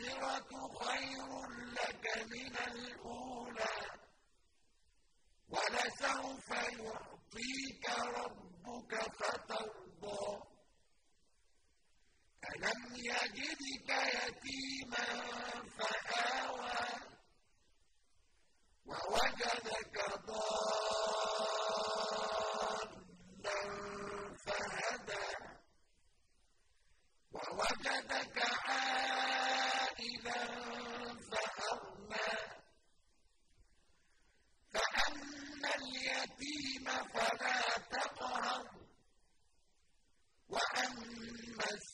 الآخرة خير لك من الأولى ولسوف يعطيك ربك فترضى. ألم يجدك يتيما فآوى ووجدك ضالا فهدى ووجدك اليتيم فلا تقهر. وأما